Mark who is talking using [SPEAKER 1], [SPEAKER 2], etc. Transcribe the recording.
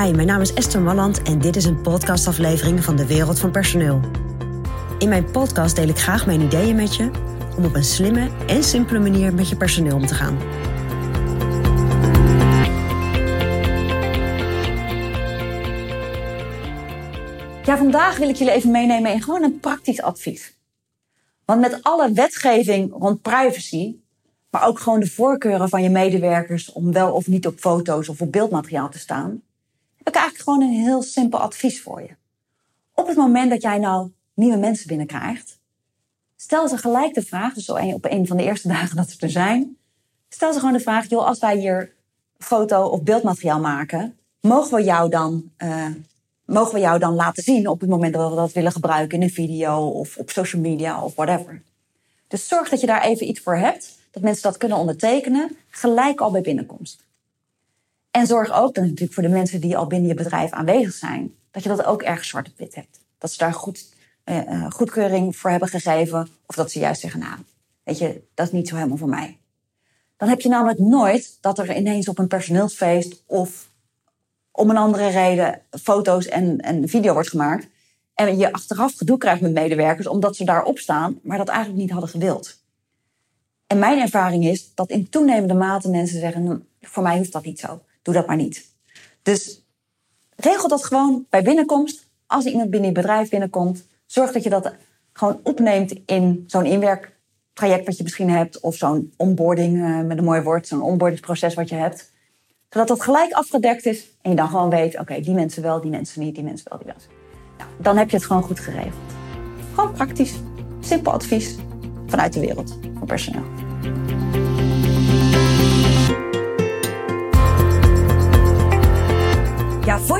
[SPEAKER 1] Hi, mijn naam is Esther Malland en dit is een podcastaflevering van de Wereld van Personeel. In mijn podcast deel ik graag mijn ideeën met je om op een slimme en simpele manier met je personeel om te gaan.
[SPEAKER 2] Ja, vandaag wil ik jullie even meenemen in gewoon een praktisch advies. Want met alle wetgeving rond privacy, maar ook gewoon de voorkeuren van je medewerkers om wel of niet op foto's of op beeldmateriaal te staan, heb ik eigenlijk gewoon een heel simpel advies voor je. Op het moment dat jij nou nieuwe mensen binnenkrijgt, stel ze gelijk de vraag, dus op een van de eerste dagen dat ze er zijn, stel ze gewoon de vraag, joh, als wij hier foto of beeldmateriaal maken, mogen we jou dan, uh, mogen we jou dan laten zien op het moment dat we dat willen gebruiken in een video of op social media of whatever. Dus zorg dat je daar even iets voor hebt, dat mensen dat kunnen ondertekenen, gelijk al bij binnenkomst. En zorg ook dan natuurlijk voor de mensen die al binnen je bedrijf aanwezig zijn, dat je dat ook ergens zwart op wit hebt. Dat ze daar goed, uh, goedkeuring voor hebben gegeven, of dat ze juist zeggen, nou, weet je, dat is niet zo helemaal voor mij. Dan heb je namelijk nooit dat er ineens op een personeelsfeest of om een andere reden foto's en, en video wordt gemaakt. En je achteraf gedoe krijgt met medewerkers omdat ze daarop staan, maar dat eigenlijk niet hadden gewild. En mijn ervaring is dat in toenemende mate mensen zeggen: nou, voor mij hoeft dat niet zo doe dat maar niet. Dus regel dat gewoon bij binnenkomst. Als iemand binnen je bedrijf binnenkomt, zorg dat je dat gewoon opneemt in zo'n inwerktraject wat je misschien hebt. Of zo'n onboarding eh, met een mooi woord, zo'n onboardingsproces wat je hebt. Zodat dat gelijk afgedekt is en je dan gewoon weet, oké, die mensen wel, die mensen niet, die mensen wel, die mensen. Nou, dan heb je het gewoon goed geregeld. Gewoon praktisch, simpel advies vanuit de wereld van personeel.